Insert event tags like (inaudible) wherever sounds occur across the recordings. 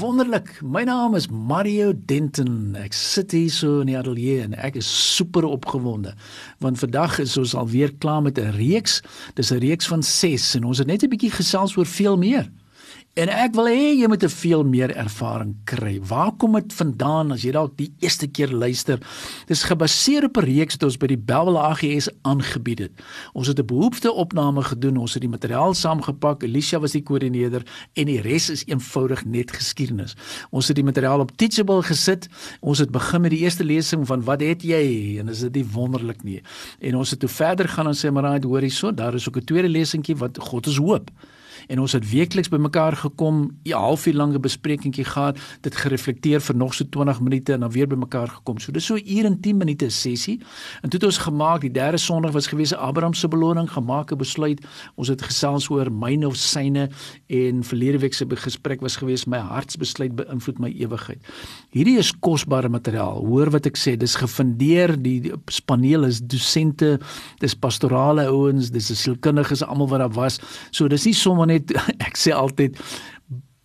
Wonderlik. My naam is Mario Denton. Ek sit hier so in die ateljee en ek is super opgewonde want vandag is ons alweer klaar met 'n reeks. Dis 'n reeks van 6 en ons het net 'n bietjie gesels oor veel meer. En ek wil hê jy moet 'n veel meer ervaring kry. Waar kom dit vandaan as jy dalk die eerste keer luister? Dis gebaseer op 'n reeks wat ons by die Bellville AGS aangebied het. Ons het 'n behoefteopname gedoen, ons het die materiaal saamgepak. Alicia was die koördineerder en die res is eenvoudig net geskiedenis. Ons het die materiaal op Teachable gesit. Ons het begin met die eerste lesing van wat het jy? En is dit nie wonderlik nie? En ons het toe verder gaan en sê maar hoor hierso, daar is ook 'n tweede lesingkie wat God is hoop en ons het weekliks bymekaar gekom, 'n halfuur lange besprekingkie gehad, dit gereflekteer vir nog so 20 minute en dan weer bymekaar gekom. So dis so 'n uur en 10 minute sessie. En toe het ons gemaak, die derde Sondag was gewees Abraham se beloning, gemaak 'n besluit. Ons het gesels oor myne of syne en verlede week se gesprek was gewees my hartsbesluit beïnvloed my ewigheid. Hierdie is kosbare materiaal. Hoor wat ek sê, dis gefundeer, die paneel is dosente, dis pastorale ouens, dis sielkundiges almal wat daar was. So dis nie sommer net (laughs) ek sê altyd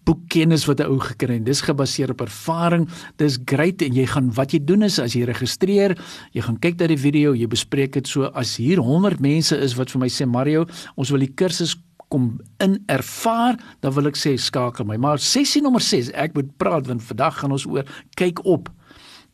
boekkennis wat 'n ou gekry het. Dis gebaseer op ervaring. Dis great en jy gaan wat jy doen is as jy registreer, jy gaan kyk na die video, jy bespreek dit so as hier 100 mense is wat vir my sê Mario, ons wil die kursus kom in ervaar, dan wil ek sê skakel my. Maar sessie nommer 6, ek moet praat want vandag gaan ons oor kyk op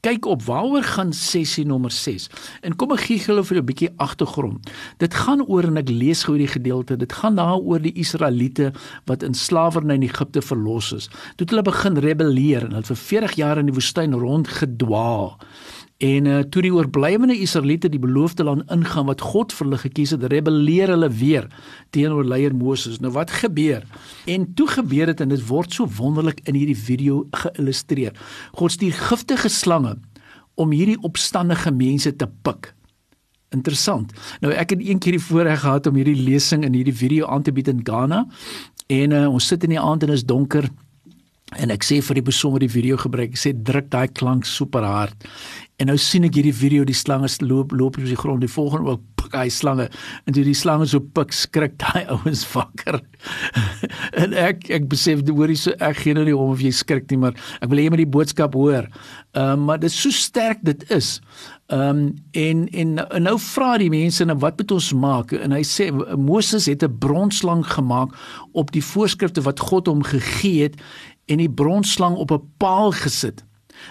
kyk op waaroor gaan sessie nommer 6. En kom ek gee julle vir 'n bietjie agtergrond. Dit gaan oor en ek lees gou die gedeelte. Dit gaan daaroor die Israeliete wat in slawerny in Egipte verlos is. Toe het hulle begin rebelleer en hulle vir 40 jaar in die woestyn rondgedwaal. En uh, toe die oorblywende Israeliete die beloofde land ingaan wat God vir hulle gekies het, rebelleer hulle weer teenoor leier Moses. Nou wat gebeur? En toe gebeur dit en dit word so wonderlik in hierdie video geïllustreer. God stuur giftige slange om hierdie opstandige mense te pik. Interessant. Nou ek het een keer die voorreg gehad om hierdie lesing in hierdie video aan te bied in Ghana. En uh, ons sit in die aand en is donker. En ek sê vir die persoon wat die video gebruik, ek sê druk daai klank super hard. En nou sien ek hierdie video die slange loop loop op die grond. Die volgende ook pik hy slange en toe die slange so pik skrik daai (laughs) ouens wakker. (laughs) en ek ek besef hoor jy so ek gee nou nie om of jy skrik nie, maar ek wil hê jy moet die boodskap hoor. Ehm um, maar dit is so sterk dit is. Ehm um, en, en en nou vra die mense nou wat moet ons maak? En hy sê Moses het 'n bronslang gemaak op die voorskrifte wat God hom gegee het en die bronslang op 'n paal gesit.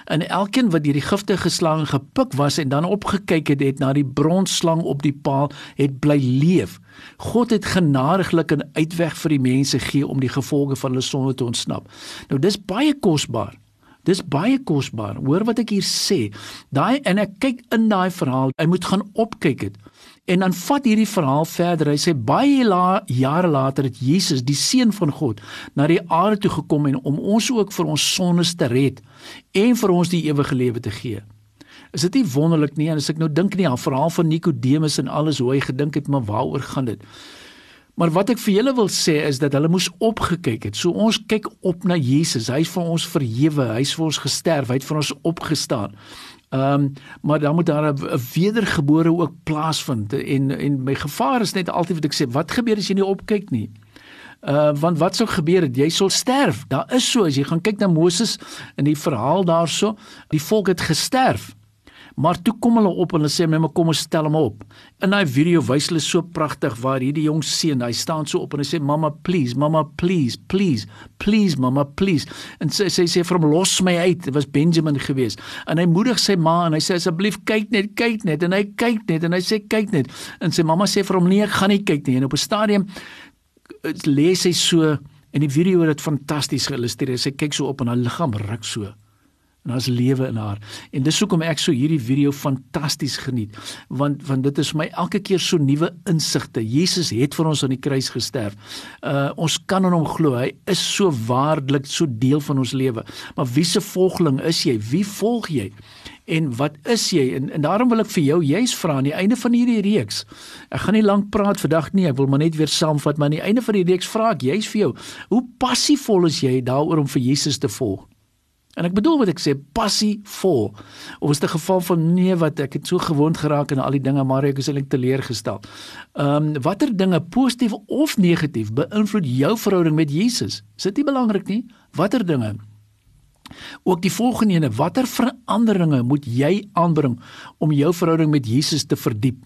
En elkeen wat deur die giftige slang gepik was en dan opgekyk het, het na die bronslang op die paal, het bly leef. God het genadiglik 'n uitweg vir die mense gee om die gevolge van hulle sonde te ontsnap. Nou dis baie kosbaar. Dis baie kosbaar. Hoor wat ek hier sê. Daai en ek kyk in daai verhaal, hy moet gaan opkyk het. En dan vat hierdie verhaal verder. Hy sê baie la, jare later het Jesus, die seun van God, na die aarde toe gekom en om ons ook vir ons sondes te red en vir ons die ewige lewe te gee. Is dit nie wonderlik nie? En as ek nou dink aan verhaal van Nikodemus en alles hoe hy gedink het, maar waaroor gaan dit? Maar wat ek vir julle wil sê is dat hulle moes opgekyk het. So ons kyk op na Jesus. Hy's vir ons verhewe, hy's vir ons gesterf, hy het vir ons opgestaan. Ehm um, maar dan moet daar 'n wedergebore ook plaasvind en en my gevaar is net altyd wat ek sê, wat gebeur as jy nie opkyk nie? Uh want wat sou gebeur het jy sal sterf. Daar is so as jy gaan kyk na Moses in die verhaal daarso, die volk het gesterf. Maar toe kom hulle op en hulle sê net maar kom ons stel hom op. In daai video wys hulle so pragtig waar hierdie jong seun, hy staan so op en hy sê mamma please, mamma please, please, please mamma please. En sy sê sê vir hom los my uit. Dit was Benjamin geweest. En hy moedig sy ma en hy sê asseblief kyk net, kyk net en hy kyk net en hy sê kyk net. En sy mamma sê vir hom nee, ek gaan nie kyk nie. En op 'n stadium eh, lê sy so en die video het dit fantasties geïllustreer. Sy kyk so op en haar liggaam ruk so en daar's lewe in haar. En dis hoekom ek so hierdie video fantasties geniet, want want dit is vir my elke keer so nuwe insigte. Jesus het vir ons aan die kruis gesterf. Uh ons kan in hom glo. Hy is so waardelik, so deel van ons lewe. Maar wie se volgeling is jy? Wie volg jy? En wat is jy? En, en daarom wil ek vir jou juis vra aan die einde van hierdie reeks. Ek gaan nie lank praat vandag nie. Ek wil maar net weer saamvat, maar aan die einde van die reeks vra ek juis vir jou, hoe passievol is jy daaroor om vir Jesus te volg? En ek bedoel wat ek sê, passie vol. Of is dit 'n geval van nee wat ek het so gewoond geraak aan al die dinge maar ek is eintlik teleurgestel. Ehm um, watter dinge positief of negatief beïnvloed jou verhouding met Jesus? Is dit nie belangrik nie? Watter dinge? Ook die volgende ene, watter veranderinge moet jy aanbring om jou verhouding met Jesus te verdiep?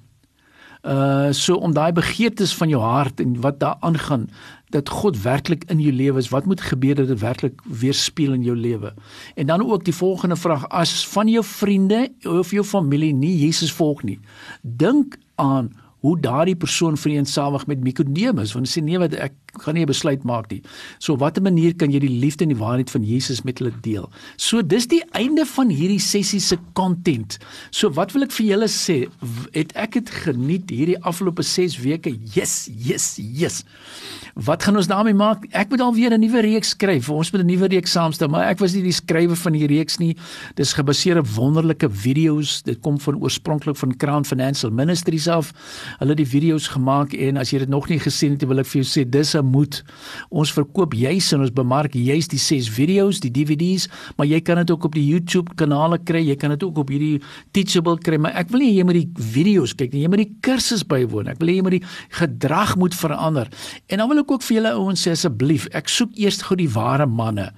Uh so om daai begeertes van jou hart en wat daar aangaan dat God werklik in jou lewe is, wat moet gebeur dat dit werklik weerspieël in jou lewe? En dan ook die volgende vraag, as van jou vriende of jou familie nie Jesus volg nie, dink aan hoe daardie persoon vereensamig met Nikodemus want sê nee wat ek gaan nie 'n besluit maak nie. So watter manier kan jy die liefde en die waarheid van Jesus met hulle deel? So dis die einde van hierdie sessie se content. So wat wil ek vir julle sê? Het ek dit geniet hierdie afgelope 6 weke? Yes, yes, yes. Wat gaan ons daarmee maak? Ek moet alweer 'n nuwe reeks skryf. Ons moet 'n nuwe reeks saamstel, maar ek was nie die skrywer van die reeks nie. Dis gebaseer op wonderlike video's. Dit kom van oorspronklik van Crown Financial Ministries af. Hulle het die video's gemaak en as jy dit nog nie gesien het, wil ek vir jou sê dis 'n moed. Ons verkoop juis en ons bemark juis die 6 video's, die DVD's, maar jy kan dit ook op die YouTube kanale kry. Jy kan dit ook op hierdie Teachable kry, maar ek wil nie jy moet die video's kyk nie. Jy moet die kursus bywoon. Ek wil hê jy moet die gedrag moet verander. En dan wil ek ook vir julle ouens sê asseblief, ek soek eers gou die ware manne.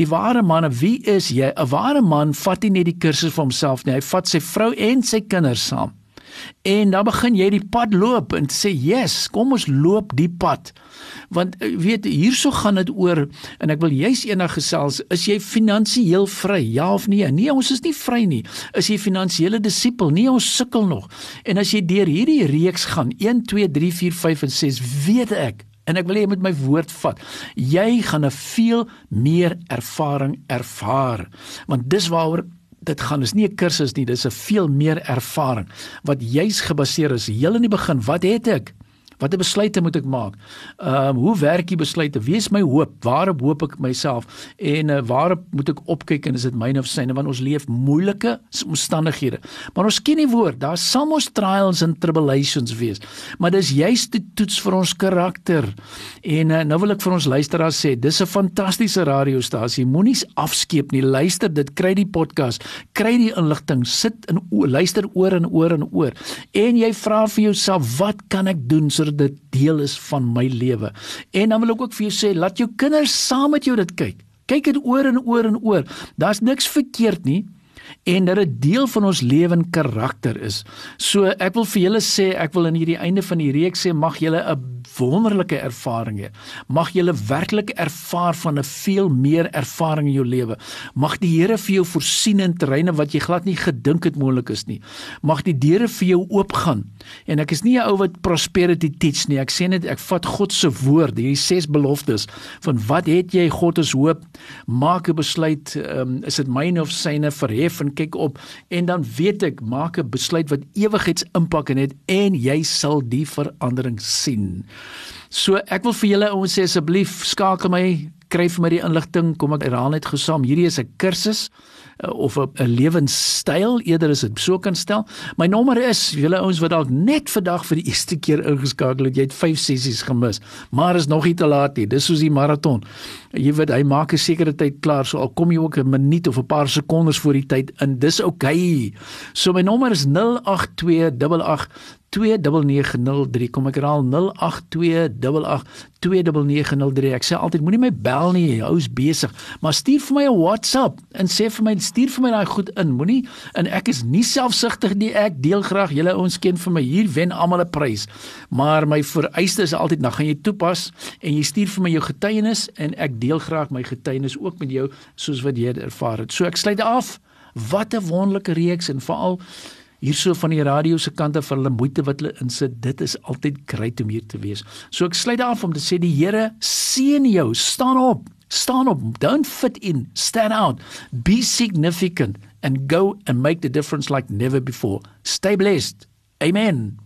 Die ware manne, wie is jy? 'n Ware man vat nie net die kursus vir homself nie. Hy vat sy vrou en sy kinders saam. En dan begin jy die pad loop en sê, "Yes, kom ons loop die pad." Want eh, weet hierso gaan dit oor en ek wil juis eendag gesels, is jy finansiëel vry? Ja of nee? Nee, ons is nie vry nie. Is jy finansiële disipel? Nee, ons sukkel nog. En as jy deur hierdie reeks gaan 1 2 3 4 5 en 6, weet ek En ek wil hê jy moet my woord vat. Jy gaan 'n veel meer ervaring ervaar. Want dis waaroor dit gaan is nie 'n kursus nie, dis 'n veel meer ervaring wat juis gebaseer is heel in die begin. Wat het ek? Watter besluite moet ek maak? Ehm um, hoe werk die besluite? Wie is my hoop? Waarop hoop ek myself? En uh, waarop moet ek opkyk en is dit myne of syne want ons leef moeilike omstandighede. Maar ons ken die woord, daar sal ons trials and tribulations wees. Maar dis juist die toets vir ons karakter. En uh, nou wil ek vir ons luisteraars sê, dis 'n fantastiese radiostasie. Moenie afskeep nie. Luister, dit kry die podcast, kry die inligting, sit in luister oor en oor en oor. En jy vra vir jouself, wat kan ek doen? So sodat dit deel is van my lewe. En dan wil ek ook vir jou sê, laat jou kinders saam met jou dit kyk. Kyk dit oor en oor en oor. Daar's niks verkeerd nie en dat dit deel van ons lewe en karakter is. So ek wil vir julle sê, ek wil aan hierdie einde van die reeks sê mag julle 'n wonderlike ervaring hê. Mag julle werklik ervaar van 'n veel meer ervaring in jou lewe. Mag die Here vir jou voorsien in terreine wat jy glad nie gedink het moontlik is nie. Mag die deure vir jou oopgaan. En ek is nie 'n ou wat prosperity teach nie. Ek sê net ek vat God se woord, hierdie ses beloftes van wat het jy God is hoop. Maak 'n besluit, um, is dit myne of syne verhef en kyk op en dan weet ek maak 'n besluit wat ewigheidsimpak het en jy sal die verandering sien. So ek wil vir julle ouens sê asseblief skakel my kry vir my die inligting kom ek herhaal net gesaam hierdie is 'n kursus uh, of 'n lewenstyl eerder as dit so kan stel. My nommer is julle ouens wat dalk net vandag vir die eerste keer ingeskakel het jy het 5 sessies gemis maar is nog nie te laat nie. Dis soos die maraton jy weet hy maak 'n sekere tyd klaar so al kom jy ook 'n minuut of 'n paar sekondes voor die tyd in dis oukei okay. so my nommer is 08288 29903 kom ek herhaal 0828829903 ek sê altyd moenie my bel nie hou's besig. Maar stuur vir my 'n WhatsApp en sê vir my stuur vir my daai goed in. Moenie en ek is nie selfsugtig nie ek deel graag julle ons ken vir my hier wen almal 'n prys maar my vereiste is altyd dan gaan jy toepas en jy stuur vir my jou getuienis en ek deel graag my getuienis ook met jou soos wat jy ervaar het. So ek sluit af. Wat 'n wonderlike reeks en veral hierso van die radio se kante vir hulle moeite wat hulle insit. Dit is altyd great om hier te wees. So ek sluit af om te sê die Here seën jou. Staan op. Staan op. Don't fit in. Stand out. Be significant and go and make the difference like never before. Stay blessed. Amen.